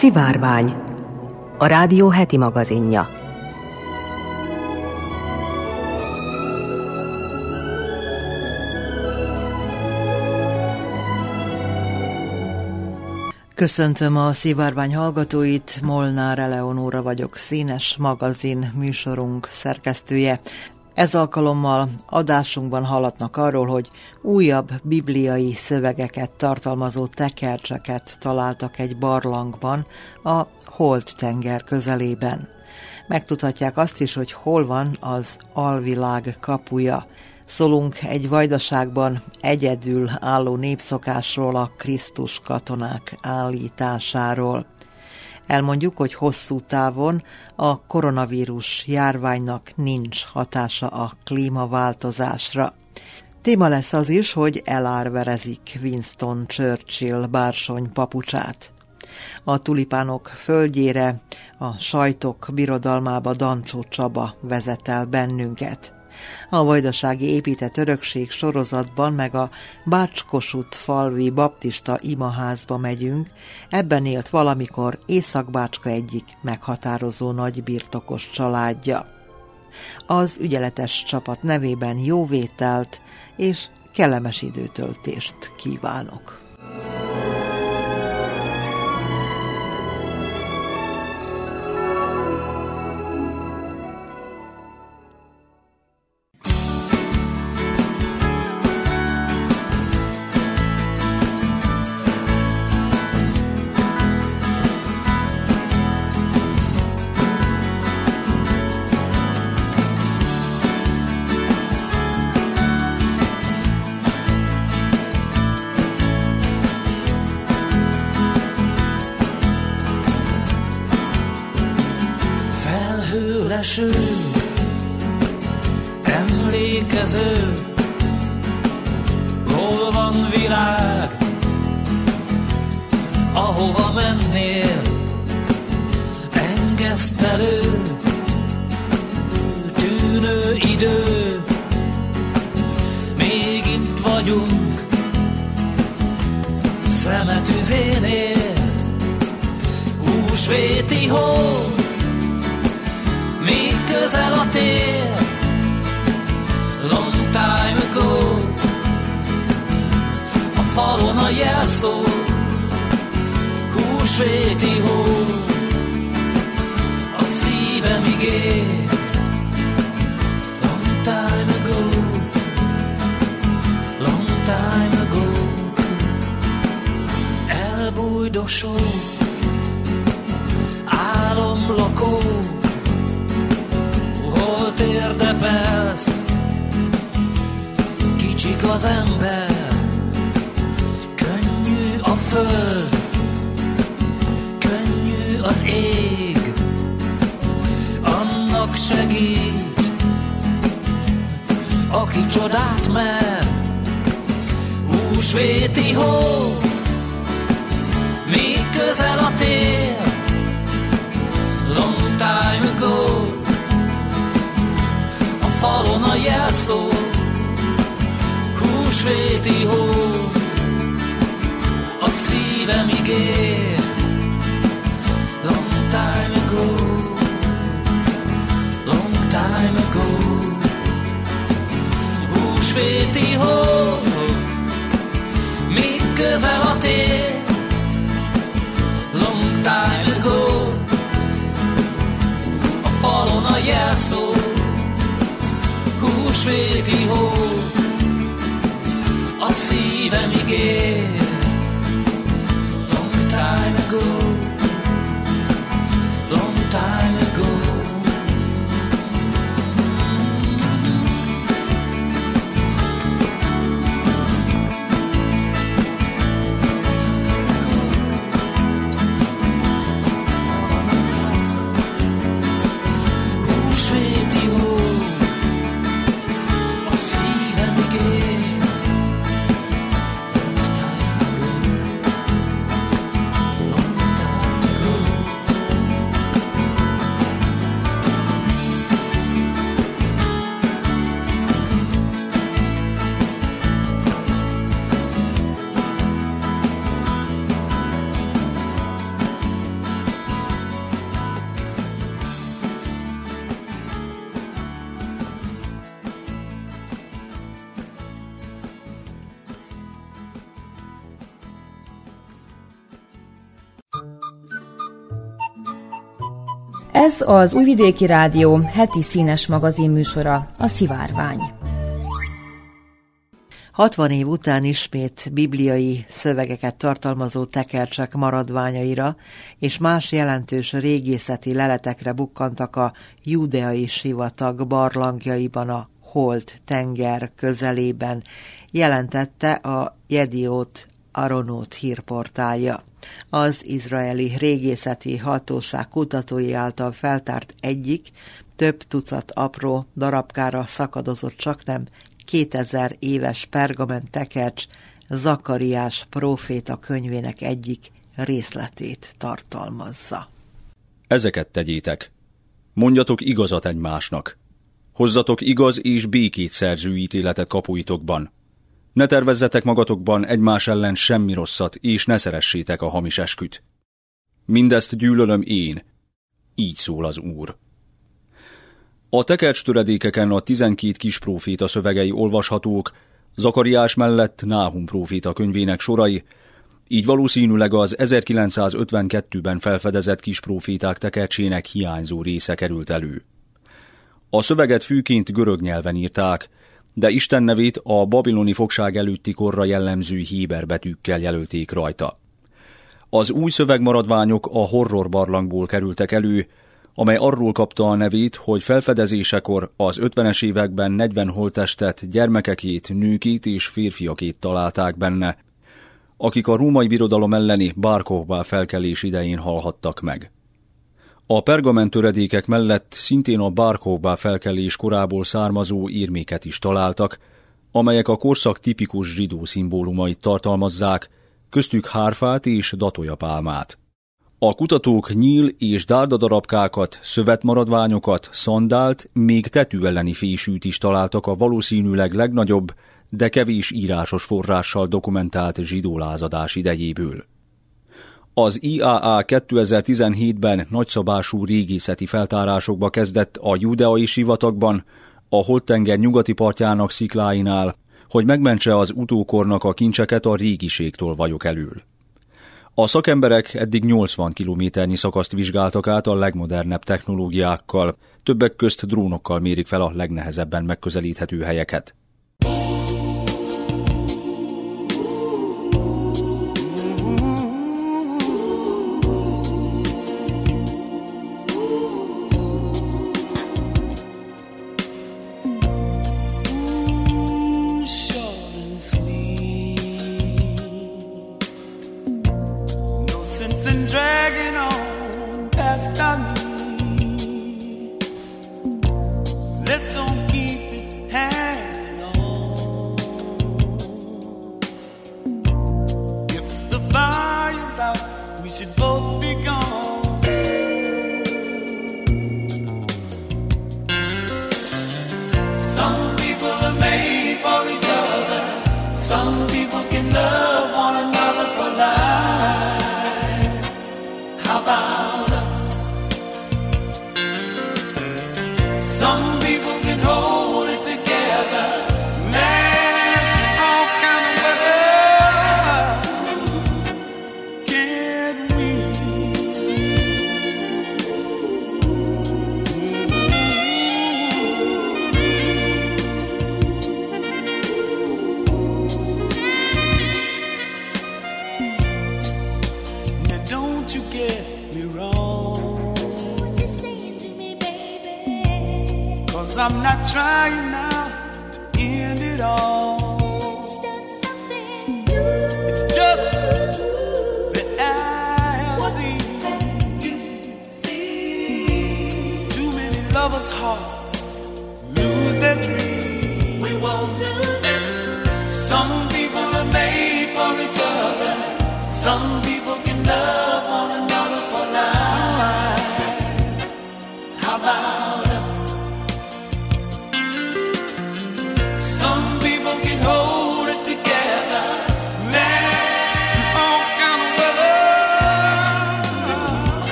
Szivárvány, a rádió heti magazinja. Köszöntöm a Szivárvány hallgatóit, Molnár Eleonóra vagyok, színes magazin műsorunk szerkesztője. Ez alkalommal adásunkban hallatnak arról, hogy újabb bibliai szövegeket tartalmazó tekercseket találtak egy barlangban a Holt tenger közelében. Megtudhatják azt is, hogy hol van az alvilág kapuja. Szólunk egy vajdaságban egyedül álló népszokásról, a Krisztus katonák állításáról. Elmondjuk, hogy hosszú távon a koronavírus járványnak nincs hatása a klímaváltozásra. Téma lesz az is, hogy elárverezik Winston Churchill bársony papucsát. A tulipánok földjére, a sajtok birodalmába Dancsó Csaba vezet el bennünket. A Vajdasági Épített Örökség sorozatban meg a Bácskosut falvi baptista imaházba megyünk, ebben élt valamikor Északbácska egyik meghatározó nagy birtokos családja. Az ügyeletes csapat nevében jó vételt és kellemes időtöltést kívánok. Az ég, annak segít, aki csodát mer, húsvéti hó, még közel a tér, long time ago, falon a jelszó, húsvéti hó, a szívem ígér. Time ago, húsvéti hó, még közel a tér. Long time ago, a falon a jelszó, húsvéti hó, a szívem ígér. Long time ago, long time Ez az Újvidéki Rádió heti színes magazin műsora, a Szivárvány. 60 év után ismét bibliai szövegeket tartalmazó tekercsek maradványaira és más jelentős régészeti leletekre bukkantak a judeai sivatag barlangjaiban a Holt tenger közelében, jelentette a Jediót Aronót hírportálja. Az izraeli régészeti hatóság kutatói által feltárt egyik, több tucat apró darabkára szakadozott csak nem 2000 éves pergament tekercs Zakariás próféta könyvének egyik részletét tartalmazza. Ezeket tegyétek. Mondjatok igazat egymásnak. Hozzatok igaz és békét szerző ítéletet kapuitokban. Ne tervezzetek magatokban egymás ellen semmi rosszat, és ne szeressétek a hamis esküt. Mindezt gyűlölöm én. Így szól az Úr. A tekercs töredékeken a tizenkét kis próféta szövegei olvashatók, Zakariás mellett Náhum próféta könyvének sorai, így valószínűleg az 1952-ben felfedezett kis próféták tekercsének hiányzó része került elő. A szöveget fűként görög nyelven írták, de Isten nevét a babiloni fogság előtti korra jellemző héber betűkkel jelölték rajta. Az új szövegmaradványok a horror barlangból kerültek elő, amely arról kapta a nevét, hogy felfedezésekor az 50-es években 40 holtestet, gyermekekét, nőkét és férfiakét találták benne, akik a római birodalom elleni Bárkovbá felkelés idején halhattak meg. A pergament töredékek mellett szintén a Bárkovbá felkelés korából származó írméket is találtak, amelyek a korszak tipikus zsidó szimbólumait tartalmazzák, köztük hárfát és datójapálmát. A kutatók nyíl és dárdadarabkákat, szövetmaradványokat, szandált, még tetű elleni fésűt is találtak a valószínűleg legnagyobb, de kevés írásos forrással dokumentált zsidó lázadás idejéből. Az IAA 2017-ben nagyszabású régészeti feltárásokba kezdett a judeai sivatagban, a Holtenger nyugati partjának szikláinál, hogy megmentse az utókornak a kincseket a régiségtől vagyok elől. A szakemberek eddig 80 kilométernyi szakaszt vizsgáltak át a legmodernebb technológiákkal, többek közt drónokkal mérik fel a legnehezebben megközelíthető helyeket. just. Let's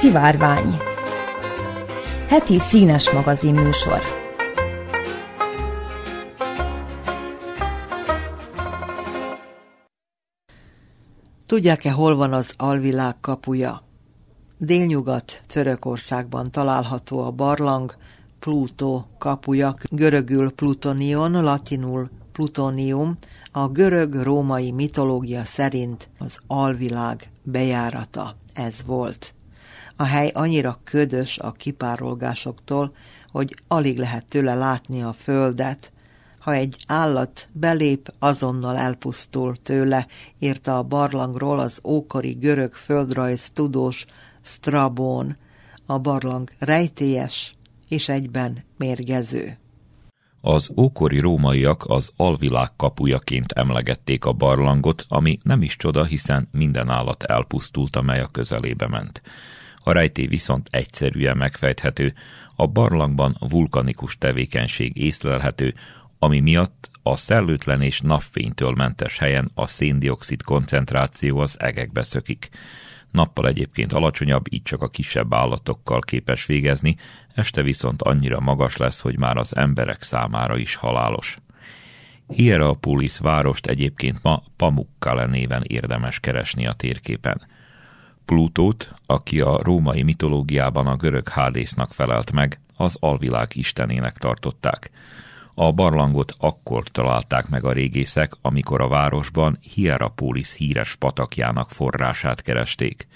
Szivárvány Heti színes magazin műsor Tudják-e, hol van az alvilág kapuja? Délnyugat Törökországban található a barlang, Plutó kapuja, görögül plutonion, latinul plutonium, a görög-római mitológia szerint az alvilág bejárata ez volt. A hely annyira ködös a kipárolgásoktól, hogy alig lehet tőle látni a földet. Ha egy állat belép, azonnal elpusztul tőle, írta a barlangról az ókori görög földrajz tudós Strabón. A barlang rejtélyes és egyben mérgező. Az ókori rómaiak az alvilág kapujaként emlegették a barlangot, ami nem is csoda, hiszen minden állat elpusztult, amely a közelébe ment. A rejtély viszont egyszerűen megfejthető, a barlangban vulkanikus tevékenység észlelhető, ami miatt a szellőtlen és napfénytől mentes helyen a széndiokszid koncentráció az egekbe szökik. Nappal egyébként alacsonyabb, így csak a kisebb állatokkal képes végezni, este viszont annyira magas lesz, hogy már az emberek számára is halálos. Hierapolis várost egyébként ma Pamukkale néven érdemes keresni a térképen. Plutót, aki a római mitológiában a görög Hádésznak felelt meg, az alvilág istenének tartották. A barlangot akkor találták meg a régészek, amikor a városban Hierapolis híres patakjának forrását keresték.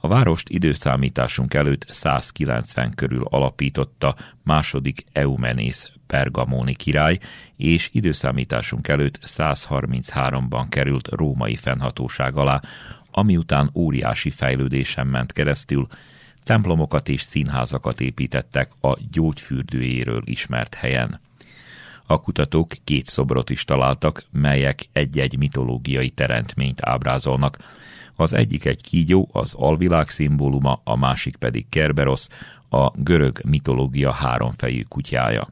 A várost időszámításunk előtt 190 körül alapította második Eumenész pergamóni király, és időszámításunk előtt 133-ban került római fennhatóság alá, ami után óriási fejlődésen ment keresztül, templomokat és színházakat építettek a gyógyfürdőjéről ismert helyen. A kutatók két szobrot is találtak, melyek egy-egy mitológiai teremtményt ábrázolnak. Az egyik egy kígyó, az alvilág szimbóluma, a másik pedig Kerberos, a görög mitológia háromfejű kutyája.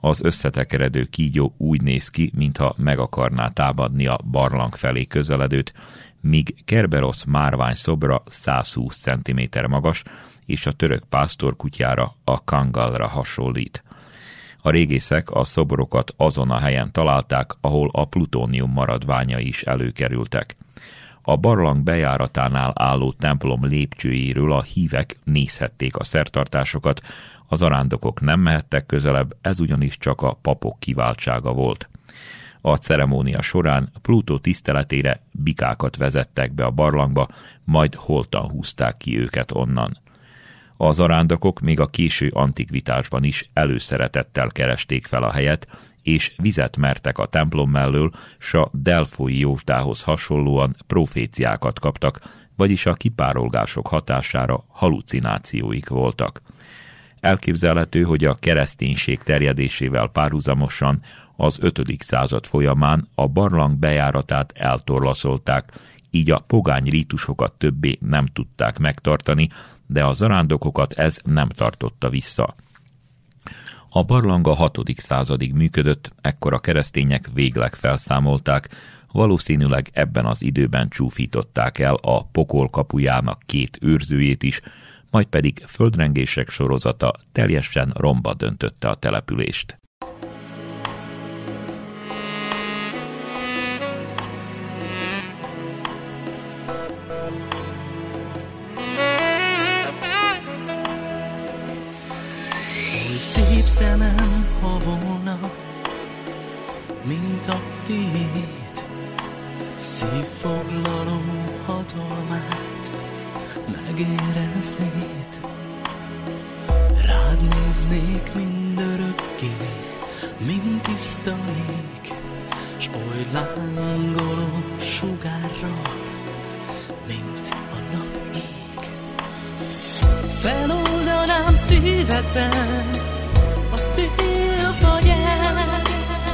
Az összetekeredő kígyó úgy néz ki, mintha meg akarná támadni a barlang felé közeledőt, míg Kerberos márvány szobra 120 cm magas, és a török pásztorkutyára, a kangalra hasonlít. A régészek a szobrokat azon a helyen találták, ahol a plutónium maradványai is előkerültek. A barlang bejáratánál álló templom lépcsőjéről a hívek nézhették a szertartásokat, az arándokok nem mehettek közelebb, ez ugyanis csak a papok kiváltsága volt. A ceremónia során Plutó tiszteletére bikákat vezettek be a barlangba, majd holtan húzták ki őket onnan. Az arándokok még a késő antikvitásban is előszeretettel keresték fel a helyet, és vizet mertek a templom mellől, s a Delfoi Jósdához hasonlóan proféciákat kaptak, vagyis a kipárolgások hatására halucinációik voltak. Elképzelhető, hogy a kereszténység terjedésével párhuzamosan az 5. század folyamán a barlang bejáratát eltorlaszolták, így a pogány rítusokat többé nem tudták megtartani, de a zarándokokat ez nem tartotta vissza. A barlang a 6. századig működött, ekkor a keresztények végleg felszámolták, valószínűleg ebben az időben csúfították el a pokol kapujának két őrzőjét is, majd pedig földrengések sorozata teljesen romba döntötte a települést. Szép szemem, ha volna, mint a tiéd. Szívfoglalom hatalmát, megéreznéd. Rád néznék mindörökké, mint tiszta ég, s oly lángoló sugárra, mint a nap ég. Feloldanám szívedben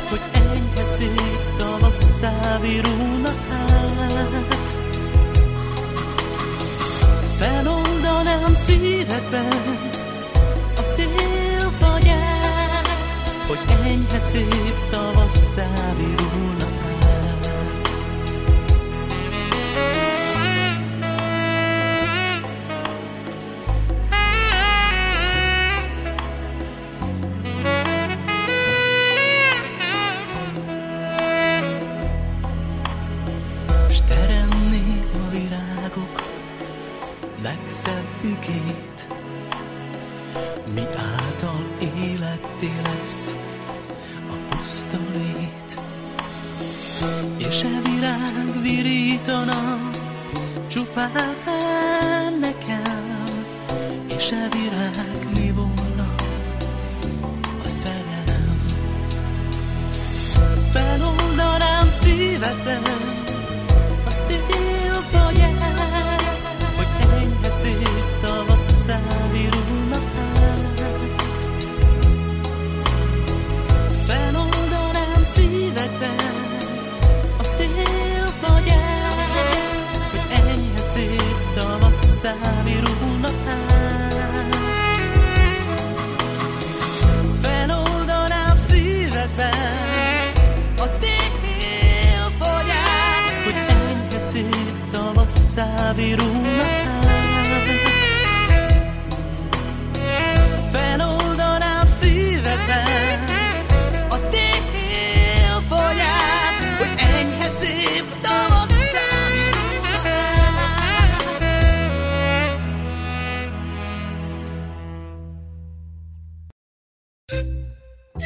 hogy enyhe szép tavasszá virulna át. Feloldanám szívedben a télfagyát, hogy enyhe szép tavasszá virulna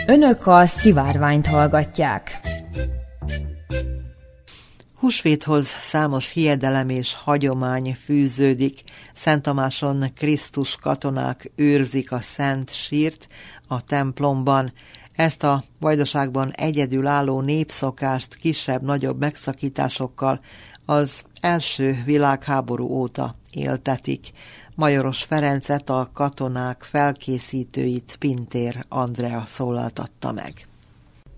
Önök a szivárványt hallgatják. Húsvéthoz számos hiedelem és hagyomány fűződik. Szent Tamáson Krisztus katonák őrzik a szent sírt a templomban. Ezt a vajdaságban egyedül álló népszokást kisebb-nagyobb megszakításokkal az első világháború óta éltetik. Majoros Ferencet a katonák felkészítőit Pintér Andrea szólaltatta meg.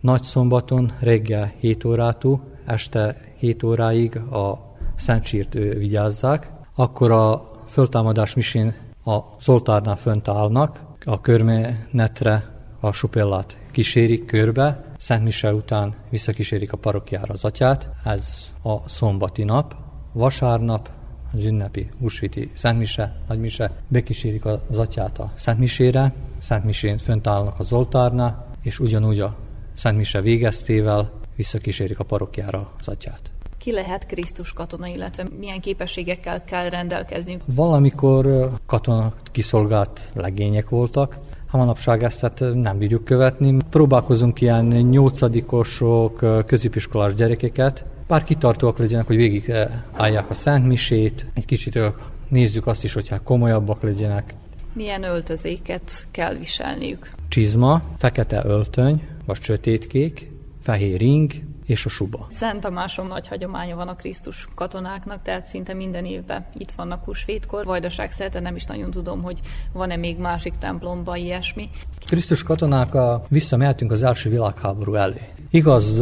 Nagy szombaton reggel 7 órától este 7 óráig a Szentsírt vigyázzák, akkor a föltámadás misén a Zoltárnál fönt állnak, a körmenetre a supellát kísérik körbe, Szent Mise után visszakísérik a parokjára az atyát, ez a szombati nap, vasárnap az ünnepi húsvéti Szentmise, Nagymise, bekísérik az atyát a Szentmisére, Szentmisén fönt állnak a Zoltárnál, és ugyanúgy a Szentmise végeztével visszakísérik a parokjára az atyát. Ki lehet Krisztus katona, illetve milyen képességekkel kell rendelkezniük? Valamikor ö, katonak kiszolgált legények voltak, ha manapság ezt hát ö, nem bírjuk követni. Próbálkozunk ilyen nyolcadikosok, középiskolás gyerekeket, bár kitartóak legyenek, hogy végig ö, állják a szentmisét, egy kicsit nézzük azt is, hogy hát komolyabbak legyenek. Milyen öltözéket kell viselniük? Csizma, fekete öltöny, vagy sötétkék, fehér ing és a suba. Szent Tamáson nagy hagyománya van a Krisztus katonáknak, tehát szinte minden évben itt vannak húsvétkor. Vajdaság szerte nem is nagyon tudom, hogy van-e még másik templomban ilyesmi. Krisztus katonák a, visszamehetünk az első világháború elé. Igaz,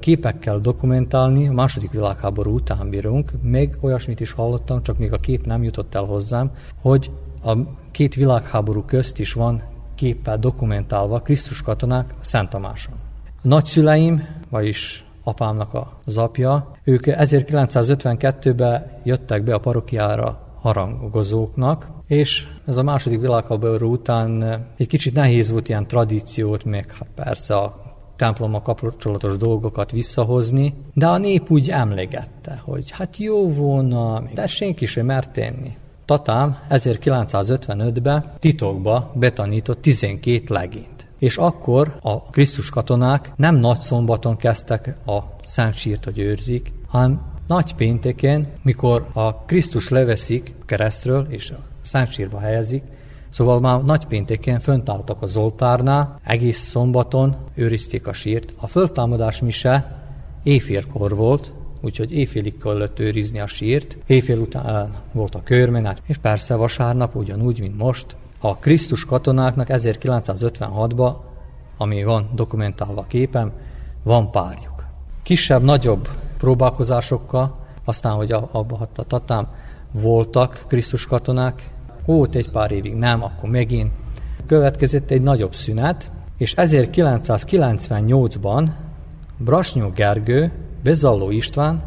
képekkel dokumentálni, a második világháború után bírunk, még olyasmit is hallottam, csak még a kép nem jutott el hozzám, hogy a két világháború közt is van képpel dokumentálva Krisztus katonák Szent Tamáson. A nagyszüleim, vagyis apámnak az apja, ők 1952-ben jöttek be a parokiára harangozóknak, és ez a második világháború után egy kicsit nehéz volt ilyen tradíciót, meg hát persze a templommal kapcsolatos dolgokat visszahozni, de a nép úgy emlegette, hogy hát jó volna, de senki sem mert tenni. Tatám 1955-ben titokba betanított 12 legényt. És akkor a Krisztus katonák nem nagy szombaton kezdtek a Szent Sírt, hogy őrzik, hanem nagy pénteken, mikor a Krisztus leveszik keresztről és a Szent Sírba helyezik, Szóval már nagypénteken fönt álltak a Zoltárnál, egész szombaton őrizték a sírt. A föltámadás mise éjfélkor volt, úgyhogy éjfélig kellett őrizni a sírt. Éjfél után volt a körmenet, és persze vasárnap ugyanúgy, mint most. A Krisztus katonáknak 1956-ban, ami van dokumentálva a képem, van párjuk. Kisebb-nagyobb próbálkozásokkal, aztán, hogy abba a tatám voltak Krisztus katonák, volt egy pár évig nem, akkor megint. Következett egy nagyobb szünet, és 1998-ban Brasnyó Gergő, Bezalló István,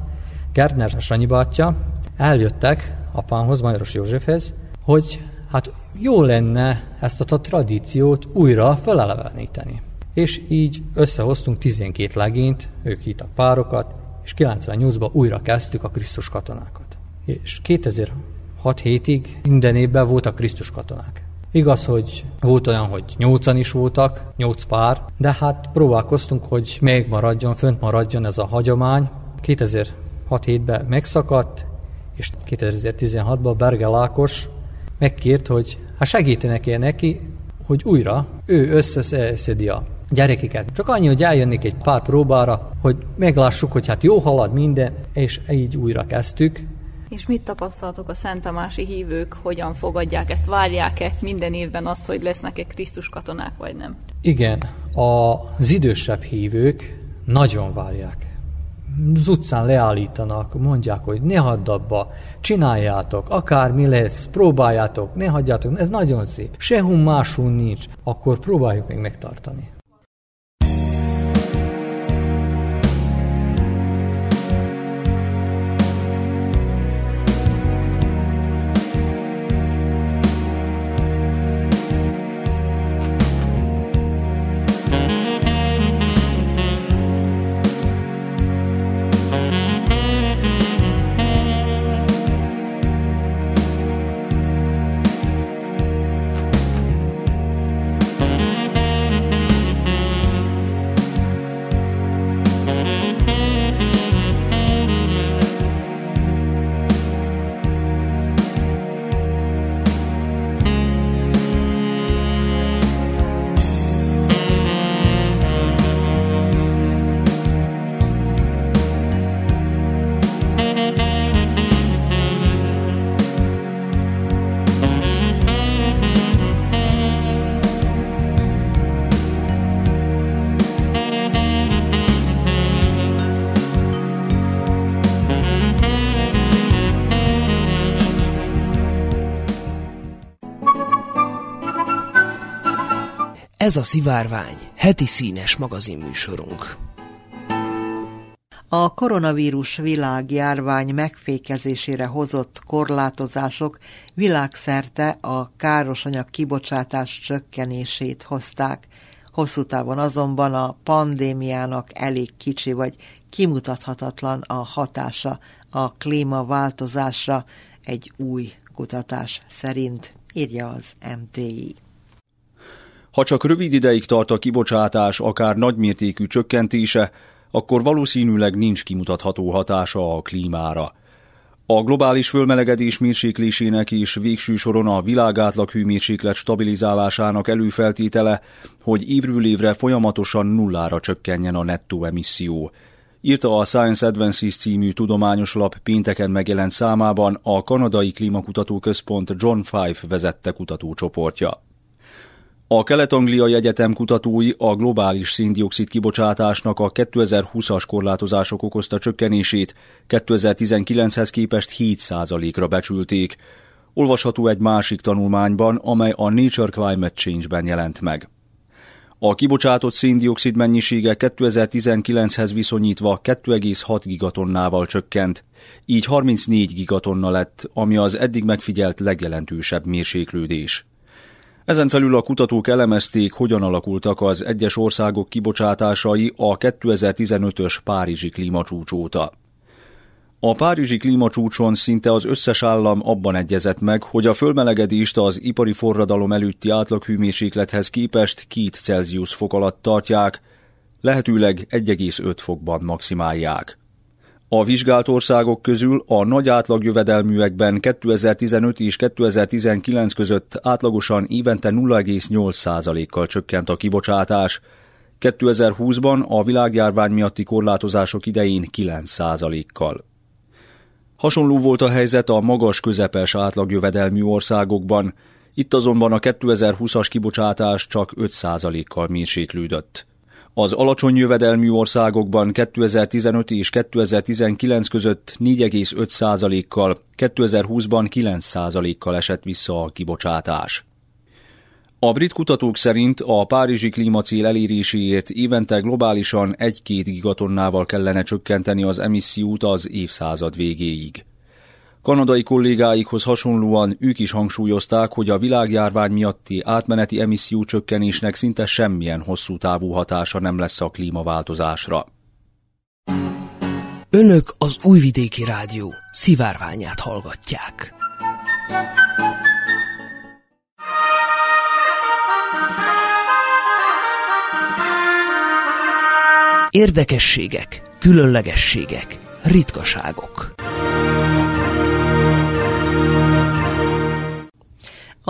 Gerdner Sanyi bátyja eljöttek apámhoz, Majoros Józsefhez, hogy hát jó lenne ezt a tradíciót újra feleleveníteni. És így összehoztunk 12 legényt, ők hittak párokat, és 98-ban újra kezdtük a Krisztus katonákat. És 2006 hétig minden évben voltak Krisztus katonák. Igaz, hogy volt olyan, hogy nyolcan is voltak, nyolc pár, de hát próbálkoztunk, hogy még maradjon, fönt maradjon ez a hagyomány. 2006-7-ben megszakadt, és 2016-ban Berge Lákos megkért, hogy hát segítenek -e neki, hogy újra ő összeszedi a gyerekeket. Csak annyi, hogy eljönnék egy pár próbára, hogy meglássuk, hogy hát jó halad minden, és így újra kezdtük. És mit tapasztaltok a Szent Tamási hívők, hogyan fogadják ezt, várják-e minden évben azt, hogy lesznek-e Krisztus katonák, vagy nem? Igen, az idősebb hívők nagyon várják. Az utcán leállítanak, mondják, hogy ne hadd abba, csináljátok, akármi lesz, próbáljátok, ne hagyjátok, ez nagyon szép. Sehun máshol nincs, akkor próbáljuk még megtartani. Ez a Szivárvány, heti színes magazinműsorunk. A koronavírus világjárvány megfékezésére hozott korlátozások világszerte a károsanyag kibocsátás csökkenését hozták. Hosszú távon azonban a pandémiának elég kicsi vagy kimutathatatlan a hatása a klímaváltozásra egy új kutatás szerint, írja az MTI. Ha csak rövid ideig tart a kibocsátás akár nagymértékű csökkentése, akkor valószínűleg nincs kimutatható hatása a klímára. A globális fölmelegedés mérséklésének és végső soron a világátlag hőmérséklet stabilizálásának előfeltétele, hogy évről évre folyamatosan nullára csökkenjen a nettó emisszió. Írta a Science Advances című tudományos lap pénteken megjelent számában a Kanadai Klímakutató Központ John Five vezette kutatócsoportja. A Kelet-Angliai Egyetem kutatói a globális széndiokszid kibocsátásnak a 2020-as korlátozások okozta csökkenését 2019-hez képest 7%-ra becsülték. Olvasható egy másik tanulmányban, amely a Nature Climate Change-ben jelent meg. A kibocsátott széndiokszid mennyisége 2019-hez viszonyítva 2,6 gigatonnával csökkent, így 34 gigatonna lett, ami az eddig megfigyelt legjelentősebb mérséklődés. Ezen felül a kutatók elemezték, hogyan alakultak az egyes országok kibocsátásai a 2015-ös Párizsi klímacsúcs óta. A Párizsi klímacsúcson szinte az összes állam abban egyezett meg, hogy a fölmelegedést az ipari forradalom előtti átlaghőmérséklethez képest 2 Celsius fok alatt tartják, lehetőleg 1,5 fokban maximálják. A vizsgált országok közül a nagy átlagjövedelműekben 2015 és 2019 között átlagosan évente 0,8%-kal csökkent a kibocsátás, 2020-ban a világjárvány miatti korlátozások idején 9%-kal. Hasonló volt a helyzet a magas közepes átlagjövedelmű országokban, itt azonban a 2020-as kibocsátás csak 5%-kal mérséklődött. Az alacsony jövedelmű országokban 2015 és 2019 között 4,5%-kal, 2020-ban 9%-kal esett vissza a kibocsátás. A brit kutatók szerint a párizsi klímacél eléréséért évente globálisan 1-2 gigatonnával kellene csökkenteni az emissziót az évszázad végéig. Kanadai kollégáikhoz hasonlóan ők is hangsúlyozták, hogy a világjárvány miatti átmeneti emisszió csökkenésnek szinte semmilyen hosszú távú hatása nem lesz a klímaváltozásra. Önök az Újvidéki Rádió szivárványát hallgatják. Érdekességek, különlegességek – ritkaságok.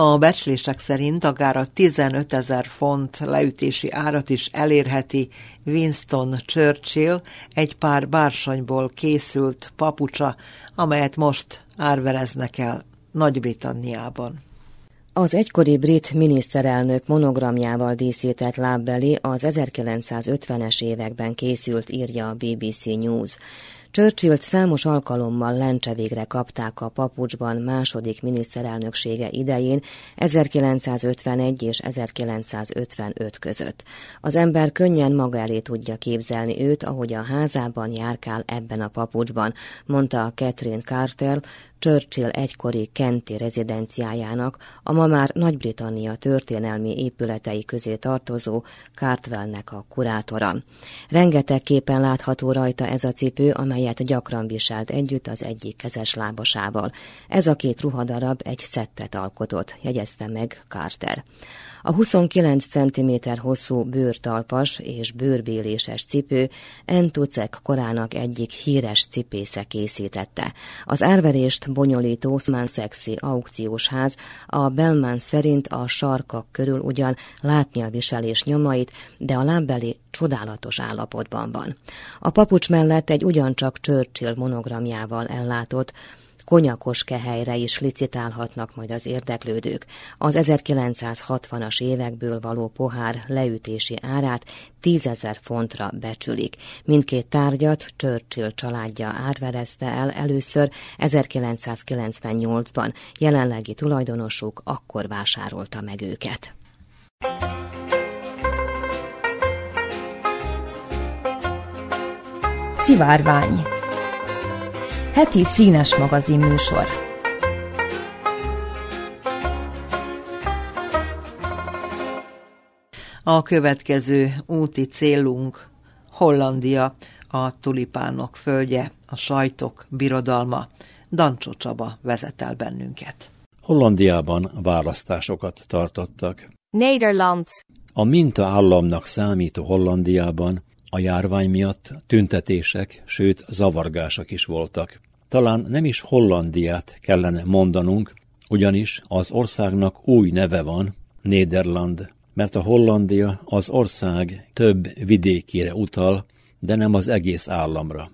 A becslések szerint akár a 15 ezer font leütési árat is elérheti Winston Churchill egy pár bársonyból készült papucsa, amelyet most árvereznek el Nagy-Britanniában. Az egykori brit miniszterelnök monogramjával díszített lábbeli az 1950-es években készült, írja a BBC News. Churchillt számos alkalommal lencsevégre kapták a papucsban második miniszterelnöksége idején 1951 és 1955 között. Az ember könnyen maga elé tudja képzelni őt, ahogy a házában járkál ebben a papucsban, mondta Catherine Carter, Churchill egykori kenti rezidenciájának, a ma már Nagy-Britannia történelmi épületei közé tartozó Cartwellnek a kurátora. Rengeteg képen látható rajta ez a cipő, amelyet gyakran viselt együtt az egyik kezes lábasával. Ez a két ruhadarab egy szettet alkotott, jegyezte meg Carter. A 29 cm hosszú bőrtalpas és bőrbéléses cipő Entucek korának egyik híres cipésze készítette. Az árverést bonyolító Sman Sexy aukciós ház a Belman szerint a sarkak körül ugyan látni a viselés nyomait, de a lábbeli csodálatos állapotban van. A papucs mellett egy ugyancsak Churchill monogramjával ellátott, konyakos kehelyre is licitálhatnak majd az érdeklődők. Az 1960-as évekből való pohár leütési árát 10 ezer fontra becsülik. Mindkét tárgyat Churchill családja átverezte el először 1998-ban. Jelenlegi tulajdonosuk akkor vásárolta meg őket. Szivárvány heti színes magazin műsor. A következő úti célunk Hollandia, a tulipánok földje, a sajtok birodalma. Dancsó Csaba vezet el bennünket. Hollandiában választásokat tartottak. Nederland. A minta államnak számító Hollandiában a járvány miatt tüntetések, sőt zavargások is voltak. Talán nem is Hollandiát kellene mondanunk, ugyanis az országnak új neve van, Néderland, mert a Hollandia az ország több vidékére utal, de nem az egész államra.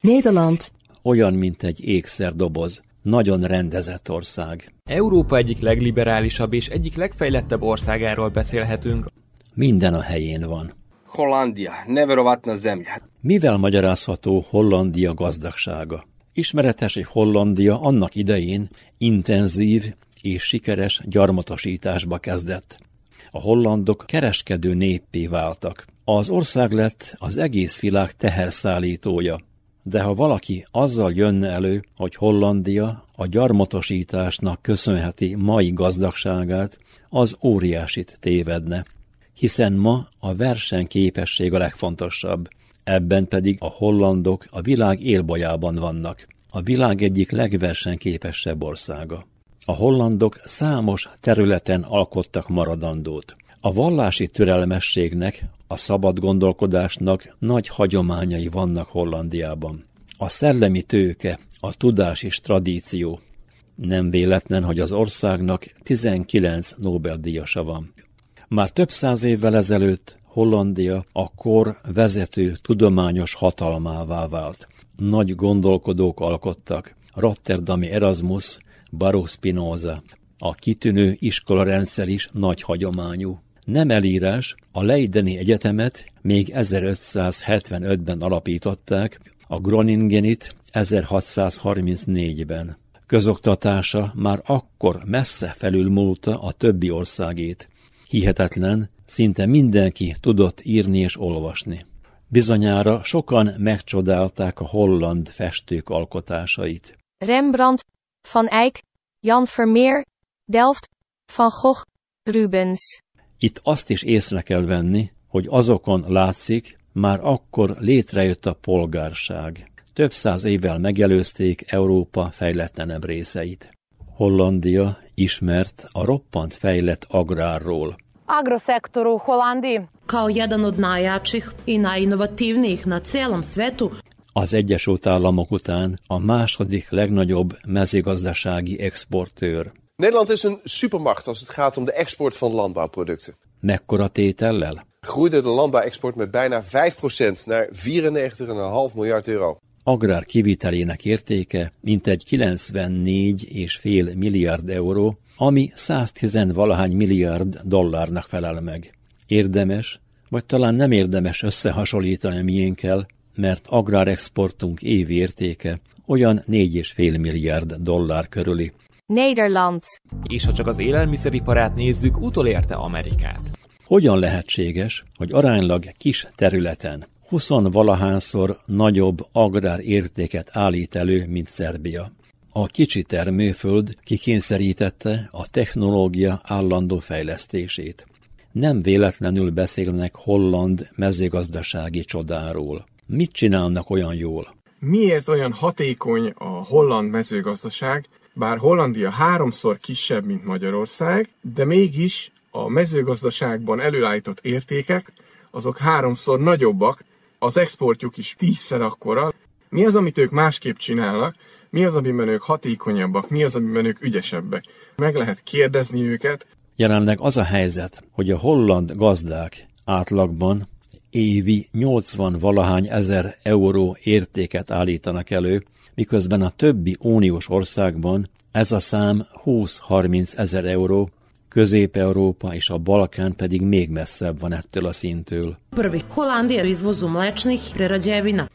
Néderland olyan, mint egy ékszerdoboz, nagyon rendezett ország. Európa egyik legliberálisabb és egyik legfejlettebb országáról beszélhetünk. Minden a helyén van. Hollandia, neverovatna zemlja. Mivel magyarázható Hollandia gazdagsága? Ismeretes, hogy Hollandia annak idején intenzív és sikeres gyarmatosításba kezdett. A hollandok kereskedő néppé váltak. Az ország lett az egész világ teherszállítója. De ha valaki azzal jönne elő, hogy Hollandia a gyarmatosításnak köszönheti mai gazdagságát, az óriásit tévedne. Hiszen ma a versenyképesség a legfontosabb ebben pedig a hollandok a világ élbajában vannak. A világ egyik legversenyképesebb országa. A hollandok számos területen alkottak maradandót. A vallási türelmességnek, a szabad gondolkodásnak nagy hagyományai vannak Hollandiában. A szellemi tőke, a tudás és tradíció. Nem véletlen, hogy az országnak 19 Nobel-díjasa van. Már több száz évvel ezelőtt Hollandia a vezető tudományos hatalmává vált. Nagy gondolkodók alkottak. Rotterdami Erasmus, Baruch Spinoza. A kitűnő iskolarendszer is nagy hagyományú. Nem elírás, a Leideni Egyetemet még 1575-ben alapították, a Groningenit 1634-ben. Közoktatása már akkor messze felülmúlta a többi országét. Hihetetlen, Szinte mindenki tudott írni és olvasni. Bizonyára sokan megcsodálták a holland festők alkotásait. Rembrandt, Van Eyck, Jan Vermeer, Delft, Van Gogh, Rubens. Itt azt is észre kell venni, hogy azokon látszik, már akkor létrejött a polgárság. Több száz évvel megelőzték Európa fejletlenebb részeit. Hollandia ismert a roppant fejlett agrárról agrosektoru u Holandiji. Kao jedan od najjačih i najinovativnijih na celom svetu, Az Egyesült Államok után a második legnagyobb mezőgazdasági exportőr. Nederland is een supermacht als het gaat om de export van landbouwproducten. Mekkora tétellel? Groeide de landbouwexport met bijna 5% naar 94,5 miljard euro. Agrár kivitelének értéke mintegy 94,5 milliárd euró, ami 110 valahány milliárd dollárnak felel meg. Érdemes, vagy talán nem érdemes összehasonlítani a miénkkel, mert agrárexportunk évi értéke olyan 4,5 milliárd dollár körüli. Nederland. És ha csak az élelmiszeriparát nézzük, utolérte Amerikát. Hogyan lehetséges, hogy aránylag kis területen 20 valahányszor nagyobb agrár értéket állít elő, mint Szerbia? A kicsi termőföld kikényszerítette a technológia állandó fejlesztését. Nem véletlenül beszélnek holland mezőgazdasági csodáról. Mit csinálnak olyan jól? Miért olyan hatékony a holland mezőgazdaság, bár Hollandia háromszor kisebb, mint Magyarország, de mégis a mezőgazdaságban előállított értékek, azok háromszor nagyobbak, az exportjuk is tízszer akkora. Mi az, amit ők másképp csinálnak, mi az, amiben ők hatékonyabbak, mi az, amiben ők ügyesebbek. Meg lehet kérdezni őket. Jelenleg az a helyzet, hogy a holland gazdák átlagban évi 80 valahány ezer euró értéket állítanak elő, miközben a többi uniós országban ez a szám 20-30 ezer euró, Közép-Európa és a Balkán pedig még messzebb van ettől a szintől.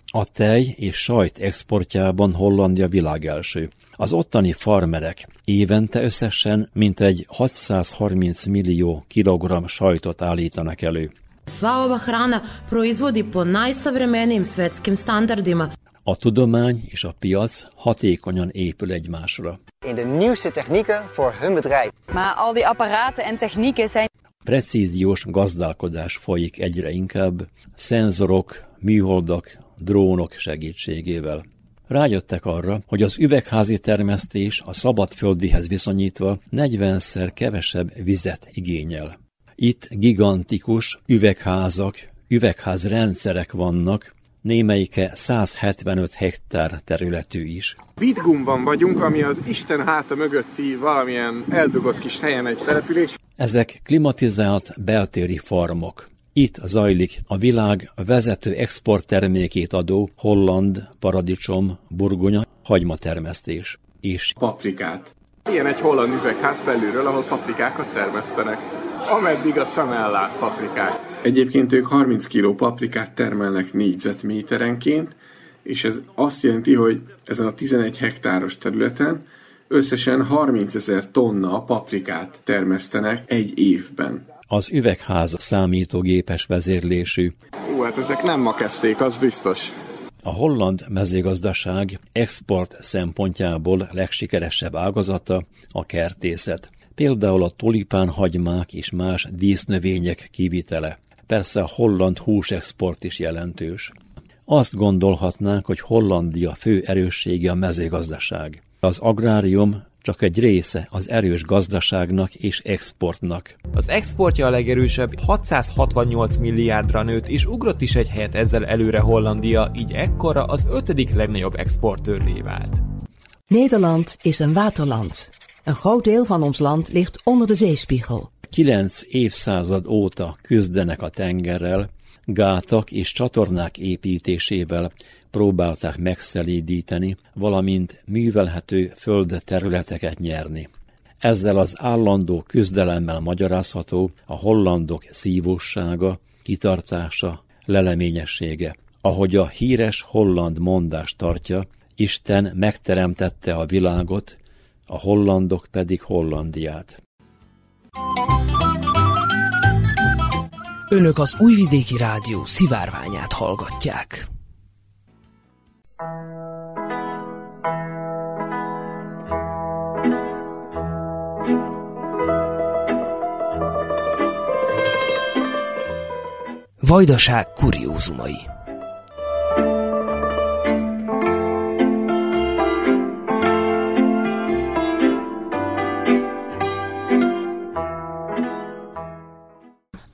A tej és sajt exportjában Hollandia világelső. Az ottani farmerek évente összesen mintegy 630 millió kilogramm sajtot állítanak elő. Sva ova hrana proizvodi po najsavremenijim svetskim standardima. A tudomány és a piac hatékonyan épül egymásra. In de nieuwste technieken voor hun bedrijf. Maar al die apparaten en technieken zijn... Precíziós gazdálkodás folyik egyre inkább, szenzorok, műholdak, drónok segítségével. Rájöttek arra, hogy az üvegházi termesztés a szabadföldihez viszonyítva 40-szer kevesebb vizet igényel. Itt gigantikus üvegházak, üvegházrendszerek vannak, némelyike 175 hektár területű is. Bitgumban vagyunk, ami az Isten háta mögötti valamilyen eldugott kis helyen egy település. Ezek klimatizált beltéri farmok. Itt zajlik a világ vezető exporttermékét adó holland, paradicsom, burgonya, hagymatermesztés. És paprikát. Ilyen egy holland üvegház belülről, ahol paprikákat termesztenek ameddig a szem ellát paprikák. Egyébként ők 30 kg paprikát termelnek négyzetméterenként, és ez azt jelenti, hogy ezen a 11 hektáros területen összesen 30 ezer tonna paprikát termesztenek egy évben. Az üvegház számítógépes vezérlésű. Ú, hát ezek nem ma kezdték, az biztos. A holland mezőgazdaság export szempontjából legsikeresebb ágazata a kertészet például a tulipán hagymák és más dísznövények kivitele. Persze a holland húsexport is jelentős. Azt gondolhatnánk, hogy Hollandia fő erőssége a mezőgazdaság. Az agrárium csak egy része az erős gazdaságnak és exportnak. Az exportja a legerősebb, 668 milliárdra nőtt, és ugrott is egy helyet ezzel előre Hollandia, így ekkora az ötödik legnagyobb exportőrré vált. Nederland is een waterland. Een groot deel van ons land ligt onder de zeespiegel. Kilenc évszázad óta küzdenek a tengerrel, gátak és csatornák építésével próbálták megszelídíteni, valamint művelhető földterületeket nyerni. Ezzel az állandó küzdelemmel magyarázható a hollandok szívósága, kitartása, leleményessége. Ahogy a híres holland mondás tartja, Isten megteremtette a világot, a hollandok pedig Hollandiát. Önök az Újvidéki Rádió szivárványát hallgatják. Vajdaság kuriózumai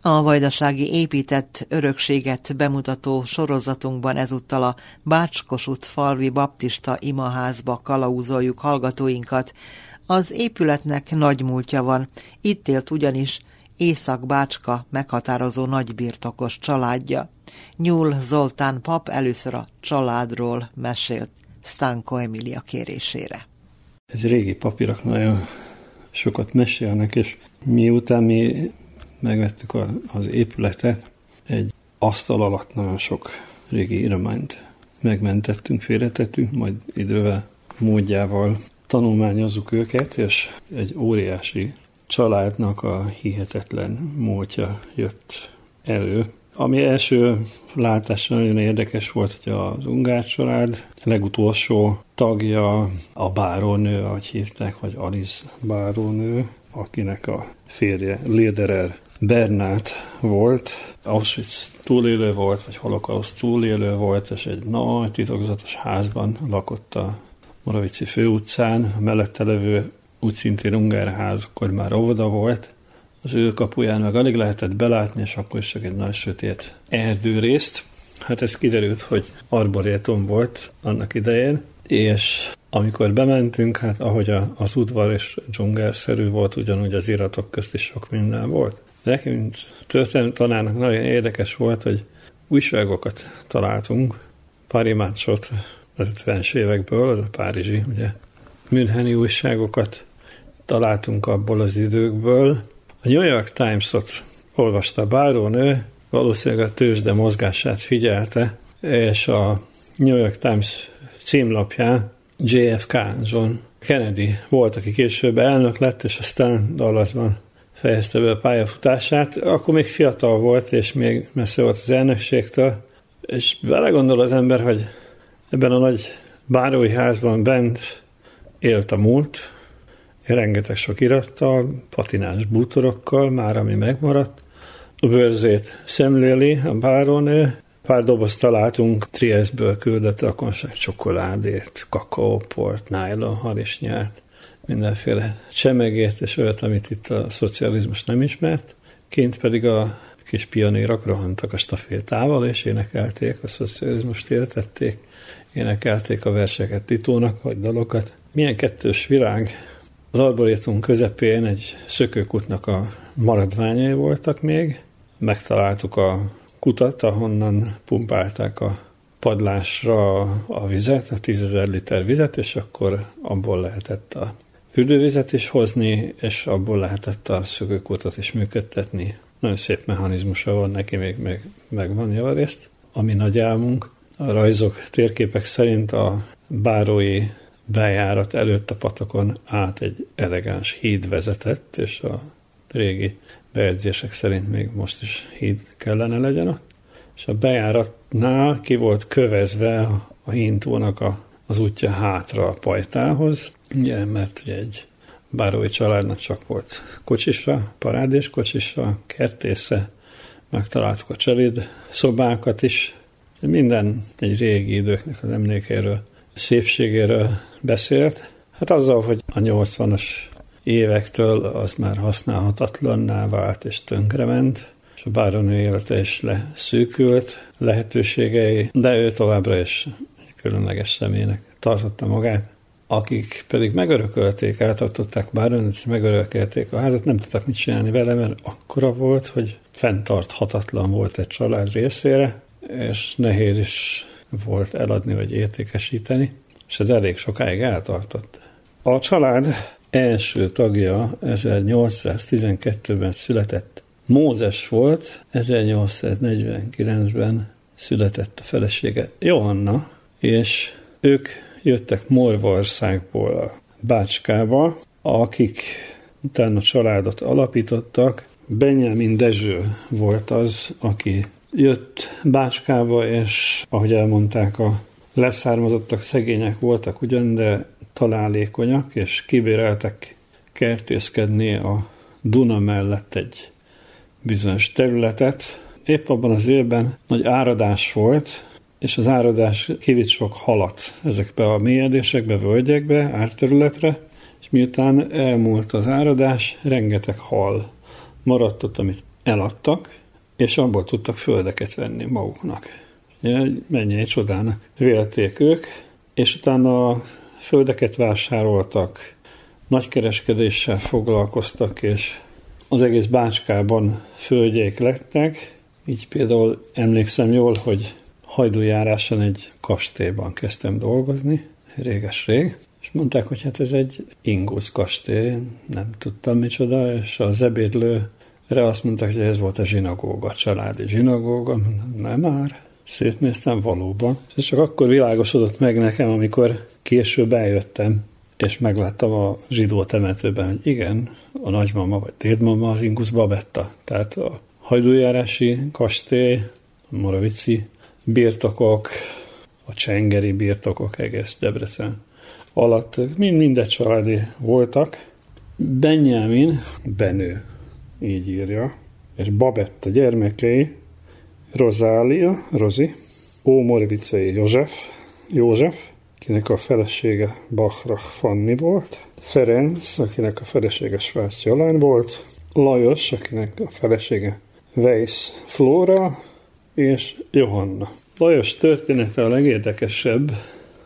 A vajdasági épített örökséget bemutató sorozatunkban ezúttal a Bácskosut falvi baptista imaházba kalauzoljuk hallgatóinkat. Az épületnek nagy múltja van. Itt élt ugyanis Észak-Bácska meghatározó nagybirtokos családja. Nyúl Zoltán pap először a családról mesélt Stanko Emilia kérésére. Ez régi papírok nagyon sokat mesélnek, és miután mi megvettük a, az épületet, egy asztal alatt nagyon sok régi írmányt megmentettünk, félretettünk, majd idővel módjával tanulmányozzuk őket, és egy óriási családnak a hihetetlen múltja jött elő. Ami első látásra nagyon érdekes volt, hogy az Ungár család legutolsó tagja a bárónő, ahogy hívták, vagy Alice bárónő, akinek a férje Lederer Bernát volt, Auschwitz túlélő volt, vagy holokauszt túlélő volt, és egy nagy titokzatos házban lakott a Moravici főutcán, mellette levő úgy szintén Ungárház, akkor már óvoda volt, az ő kapuján meg alig lehetett belátni, és akkor is csak egy nagy sötét erdőrészt. Hát ez kiderült, hogy arboréton volt annak idején, és amikor bementünk, hát ahogy a, az udvar és dzsungelszerű volt, ugyanúgy az iratok közt is sok minden volt. Nekünk történelmi tanárnak nagyon érdekes volt, hogy újságokat találtunk, parimácsot az 50-es évekből, az a párizsi, ugye, Müncheni újságokat találtunk abból az időkből. A New York Times-ot olvasta bárónő, valószínűleg a tőzsde mozgását figyelte, és a New York Times címlapján JFK, John Kennedy volt, aki később elnök lett, és aztán Dallasban fejezte be a pályafutását. Akkor még fiatal volt, és még messze volt az elnökségtől, és belegondol az ember, hogy ebben a nagy bárói házban bent élt a múlt, rengeteg sok irattal, patinás bútorokkal, már ami megmaradt. A bőrzét szemléli a bárónő, pár doboz találtunk, Triestből küldött akonság csokoládét, kakaóport, nylon harisnyát, mindenféle csemegét és olyat, amit itt a szocializmus nem ismert. Kint pedig a kis pionérok rohantak a stafétával, és énekelték, a szocializmust éltették, énekelték a verseket Titónak, vagy dalokat. Milyen kettős világ. Az arborétum közepén egy szökőkutnak a maradványai voltak még. Megtaláltuk a kutat, ahonnan pumpálták a padlásra a vizet, a 10.000 liter vizet, és akkor abból lehetett a fürdővizet is hozni, és abból lehetett a szökőkutat is működtetni. Nagyon szép mechanizmusa van neki, még meg, megvan javarészt. Ami nagy álmunk, a rajzok, térképek szerint a bárói bejárat előtt a patakon át egy elegáns híd vezetett, és a régi bejegyzések szerint még most is híd kellene legyen ott. És a bejáratnál ki volt kövezve a hintónak a, az útja hátra a pajtához, ugye, mert ugye egy bárói családnak csak volt kocsisra, parádés kocsisra, kertésze, megtaláltuk a cseléd szobákat is, minden egy régi időknek az emlékéről, szépségéről beszélt. Hát azzal, hogy a 80-as évektől az már használhatatlanná vált és tönkrement, és a báronő élete is leszűkült lehetőségei, de ő továbbra is egy különleges személynek tartotta magát. Akik pedig megörökölték, átadották báronőt, és megörökölték a házat, nem tudtak mit csinálni vele, mert akkora volt, hogy fenntarthatatlan volt egy család részére, és nehéz is volt eladni vagy értékesíteni, és ez elég sokáig eltartott. A család első tagja 1812-ben született Mózes volt, 1849-ben született a felesége Johanna, és ők jöttek Morvarszágból a Bácskába, akik utána családot alapítottak. Benjamin Dezső volt az, aki jött Bácskába, és ahogy elmondták, a leszármazottak szegények voltak ugyan, de találékonyak, és kibéreltek kertészkedni a Duna mellett egy bizonyos területet. Épp abban az évben nagy áradás volt, és az áradás kivitt sok halat ezekbe a mélyedésekbe, völgyekbe, árterületre, és miután elmúlt az áradás, rengeteg hal maradt ott, amit eladtak, és abból tudtak földeket venni maguknak. Mennyi egy csodának vélték ők, és utána a földeket vásároltak, nagykereskedéssel foglalkoztak, és az egész Bácskában földjeik lettek, így például emlékszem jól, hogy hajdújáráson egy kastélyban kezdtem dolgozni, réges-rég, és mondták, hogy hát ez egy ingusz kastély, nem tudtam micsoda, és az ebédlőre azt mondták, hogy ez volt a zsinagóga, a családi zsinagóga, nem már, szétnéztem valóban. És csak akkor világosodott meg nekem, amikor később eljöttem, és megláttam a zsidó temetőben, hogy igen, a nagymama vagy dédmama az Ingus Babetta. Tehát a hajdújárási kastély, a Moravici birtokok, a csengeri birtokok egész Debrecen alatt mind mindegy családi voltak. Benjamin Benő, így írja, és Babetta gyermekei, Rozália, Rozi, Ómorvicei József, József, akinek a felesége Bachrach Fanni volt, Ferenc, akinek a felesége Svász Jalán volt, Lajos, akinek a felesége Weiss Flóra, és Johanna. Lajos története a legérdekesebb,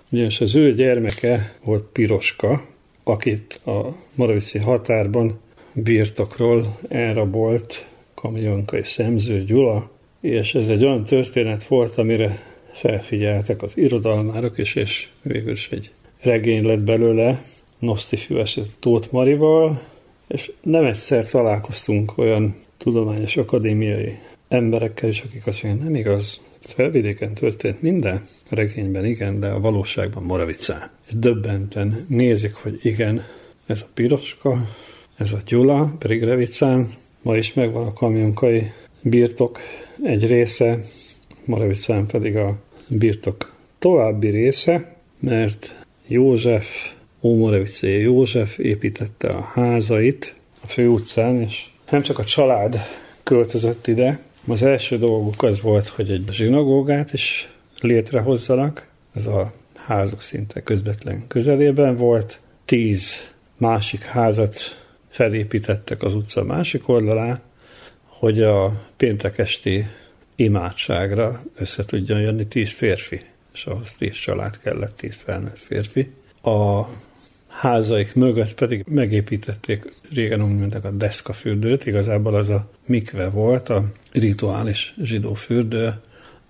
ugyanis az ő gyermeke volt Piroska, akit a Moravici határban birtokról elrabolt kamionkai szemző Gyula, és ez egy olyan történet volt, amire felfigyeltek az irodalmárok is, és végül is egy regény lett belőle, Noszti Füveset Tóth Marival, és nem egyszer találkoztunk olyan tudományos akadémiai emberekkel is, akik azt mondják, nem igaz, felvidéken történt minden, regényben igen, de a valóságban Moravicán. És döbbenten nézik, hogy igen, ez a piroska, ez a Gyula, pedig Revicán, ma is megvan a kamionkai birtok egy része, Moravicán pedig a birtok további része, mert József, Ómoravicé József építette a házait a főutcán, és nem csak a család költözött ide, az első dolguk az volt, hogy egy zsinagógát is létrehozzanak, ez a házuk szinte közvetlen közelében volt, tíz másik házat felépítettek az utca másik oldalán, hogy a péntek esti imádságra össze tudjon jönni tíz férfi, és ahhoz tíz család kellett, tíz felnőtt férfi. A házaik mögött pedig megépítették, régen úgy mondták a deszkafürdőt, igazából az a mikve volt, a rituális zsidó fürdő,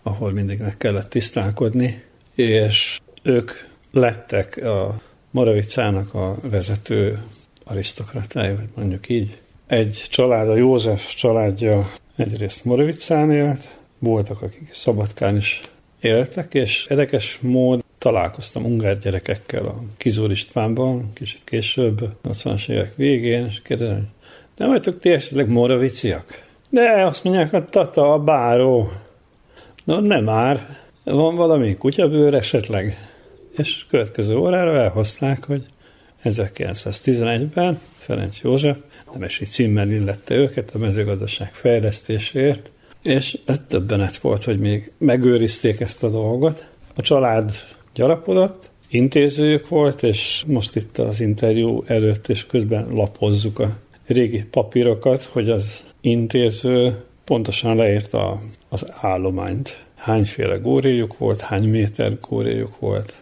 ahol mindig meg kellett tisztálkodni, és ők lettek a Moravicának a vezető arisztokratája, vagy mondjuk így. Egy család, a József családja egyrészt Moravicán élt, voltak, akik Szabadkán is éltek, és érdekes mód találkoztam ungár gyerekekkel a Kizor Istvánban, kicsit később, 80-as évek végén, és kérdezem, nem vagytok ti esetleg moraviciak? De azt mondják, a tata, a báró. Na nem már, van valami kutyabőr esetleg? És következő órára elhozták, hogy 1911-ben Ferenc József nemesi címmel illette őket a mezőgazdaság fejlesztésért, és ez többenet volt, hogy még megőrizték ezt a dolgot. A család gyarapodott, intézőjük volt, és most itt az interjú előtt és közben lapozzuk a régi papírokat, hogy az intéző pontosan leírta az állományt. Hányféle góréjuk volt, hány méter góréjuk volt,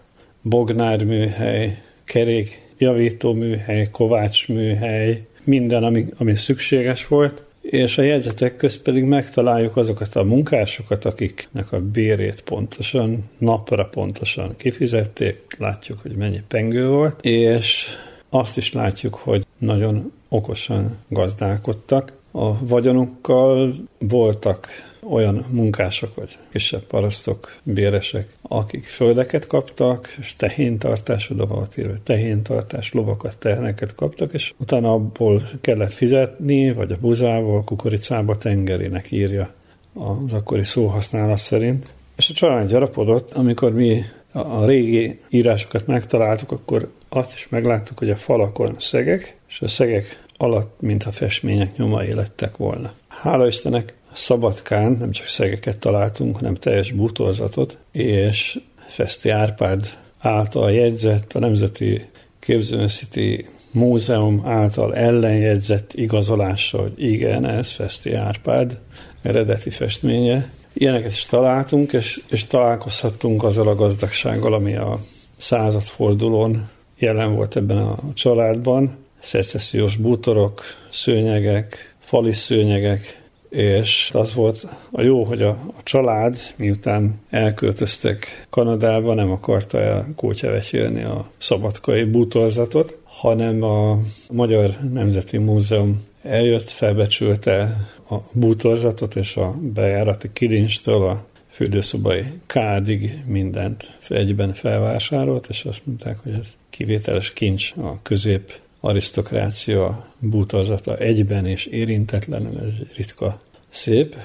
bognárműhely, kerék javítóműhely, kovácsműhely, minden, ami, ami szükséges volt, és a jegyzetek közt pedig megtaláljuk azokat a munkásokat, akiknek a bérét pontosan, napra pontosan kifizették, látjuk, hogy mennyi pengő volt, és azt is látjuk, hogy nagyon okosan gazdálkodtak. A vagyonukkal voltak olyan munkások, vagy kisebb parasztok, béresek, akik földeket kaptak, és tehéntartás, oda volt írva, tehéntartás, lovakat, teheneket kaptak, és utána abból kellett fizetni, vagy a buzából, kukoricába tengerinek írja az akkori szóhasználat szerint. És a család gyarapodott, amikor mi a régi írásokat megtaláltuk, akkor azt is megláttuk, hogy a falakon szegek, és a szegek alatt, mintha festmények nyomai lettek volna. Hála Istennek Szabadkán nem csak szegeket találtunk, hanem teljes bútorzatot, és Feszti Árpád által jegyzett a Nemzeti Képzőművészeti múzeum által ellenjegyzett igazolással, hogy igen, ez Feszti Árpád eredeti festménye. Ilyeneket is találtunk, és, és találkozhattunk azzal a gazdagsággal, ami a századfordulón jelen volt ebben a családban. Szecessziós bútorok, szőnyegek, fali szőnyegek, és az volt a jó, hogy a, a család, miután elköltöztek Kanadába, nem akarta el kótyavesélni a szabadkai bútorzatot, hanem a Magyar Nemzeti Múzeum eljött, felbecsülte a bútorzatot és a bejárati kilinstől a fürdőszobai kádig mindent egyben felvásárolt, és azt mondták, hogy ez kivételes kincs a közép arisztokrácia bútorzata egyben és érintetlenül, ez ritka szép.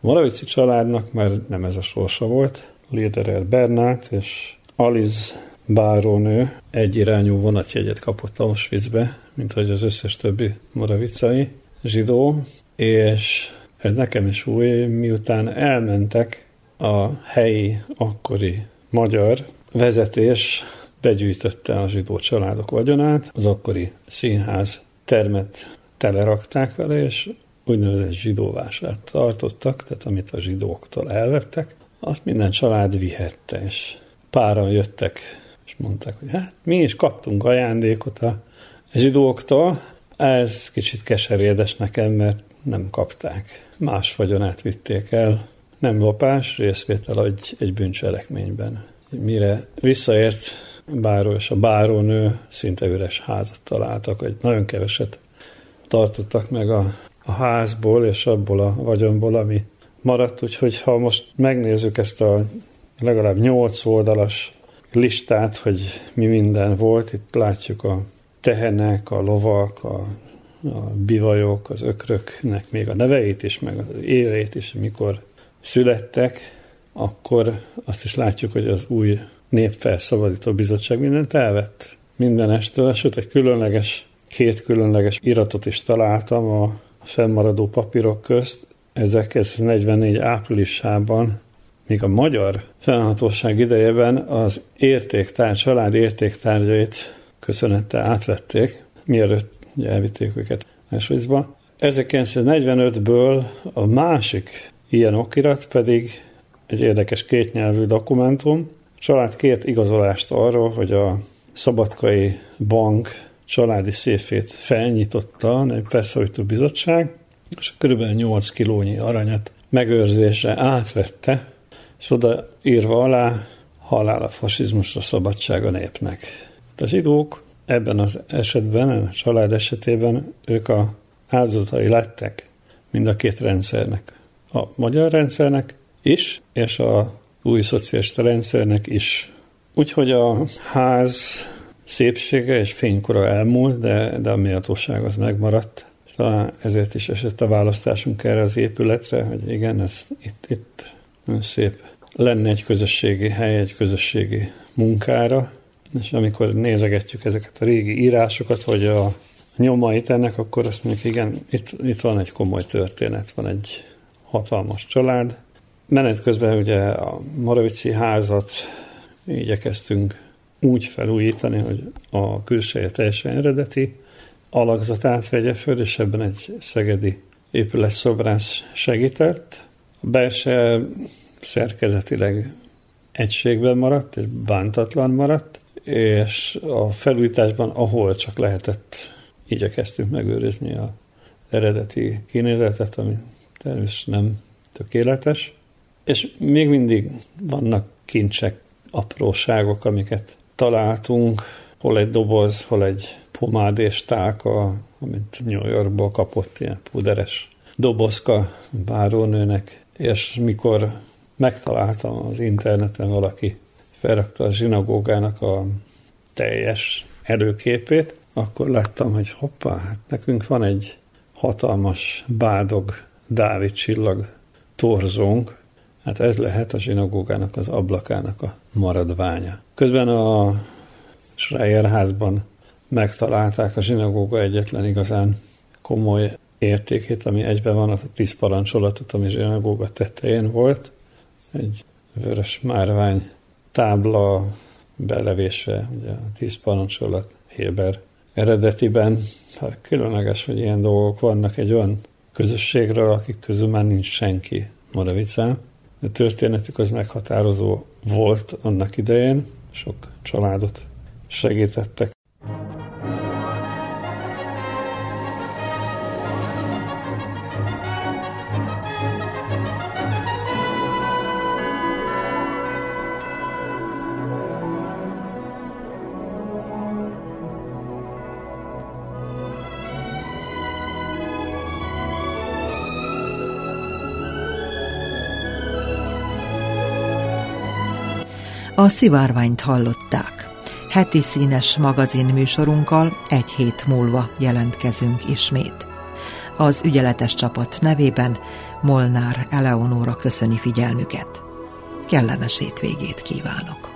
Moravici családnak már nem ez a sorsa volt. Liederer Bernát és Aliz bárónő egyirányú vonatjegyet kapott Auschwitzbe, mint hogy az összes többi moravicai zsidó, és ez nekem is új, miután elmentek a helyi, akkori magyar vezetés begyűjtötte a zsidó családok vagyonát, az akkori színház termet telerakták vele, és úgynevezett zsidóvásárt tartottak, tehát amit a zsidóktól elvettek, azt minden család vihette, és páran jöttek, és mondták, hogy hát mi is kaptunk ajándékot a zsidóktól, ez kicsit keserédes nekem, mert nem kapták. Más vagyonát vitték el, nem lopás, részvétel egy, egy bűncselekményben. Mire visszaért báró és a bárónő szinte üres házat találtak, hogy nagyon keveset tartottak meg a, a házból és abból a vagyonból, ami maradt, úgyhogy ha most megnézzük ezt a legalább nyolc oldalas listát, hogy mi minden volt, itt látjuk a tehenek, a lovak, a, a bivajok, az ökröknek még a neveit is, meg az éveit is, mikor születtek, akkor azt is látjuk, hogy az új Népfelszabadító Bizottság mindent elvett. Mindenestől, sőt egy különleges, két különleges iratot is találtam a fennmaradó papírok közt. 1944 áprilisában még a magyar fennhatóság idejében az értéktár, család értéktárgyait köszönettel átvették, mielőtt elvitték őket Auschwitzba. 1945-ből a másik ilyen okirat pedig egy érdekes kétnyelvű dokumentum, család kért igazolást arról, hogy a Szabadkai Bank családi széfét felnyitotta a Felszólító Bizottság, és kb. 8 kilónyi aranyat megőrzésre átvette, és oda írva alá halál a fasizmusra, szabadság a népnek. Hát a zsidók ebben az esetben, a család esetében ők a áldozatai lettek mind a két rendszernek. A magyar rendszernek is, és a új szocialista rendszernek is. Úgyhogy a ház szépsége és fénykora elmúlt, de, de a méltóság az megmaradt. Talán ezért is esett a választásunk erre az épületre, hogy igen, ez itt, itt szép lenne egy közösségi hely, egy közösségi munkára, és amikor nézegetjük ezeket a régi írásokat, vagy a nyomait ennek, akkor azt mondjuk, igen, itt, itt van egy komoly történet, van egy hatalmas család, Menet közben ugye a Maravici házat igyekeztünk úgy felújítani, hogy a külseje teljesen eredeti alakzatát vegye föl, és ebben egy szegedi épületszobrász segített. A belső szerkezetileg egységben maradt, és bántatlan maradt, és a felújításban, ahol csak lehetett, igyekeztünk megőrizni a eredeti kinézetet, ami természetesen nem tökéletes. És még mindig vannak kincsek, apróságok, amiket találtunk, hol egy doboz, hol egy pomád és tálka, amit New Yorkból kapott, ilyen puderes dobozka bárónőnek, és mikor megtaláltam az interneten valaki felrakta a zsinagógának a teljes előképét, akkor láttam, hogy hoppá, hát nekünk van egy hatalmas bádog Dávid csillag torzónk, Hát ez lehet a zsinagógának az ablakának a maradványa. Közben a Schreier házban megtalálták a zsinagóga egyetlen igazán komoly értékét, ami egyben van a tíz parancsolatot, ami zsinagóga tetején volt. Egy vörös márvány tábla belevésve, ugye a tíz parancsolat Héber eredetiben hát különleges, hogy ilyen dolgok vannak egy olyan közösségről, akik közül már nincs senki Moravicán. Történetük az meghatározó volt annak idején, sok családot segítettek. A szivárványt hallották. Heti színes magazin műsorunkkal egy hét múlva jelentkezünk ismét. Az ügyeletes csapat nevében Molnár Eleonóra köszöni figyelmüket. Kellemes hétvégét kívánok!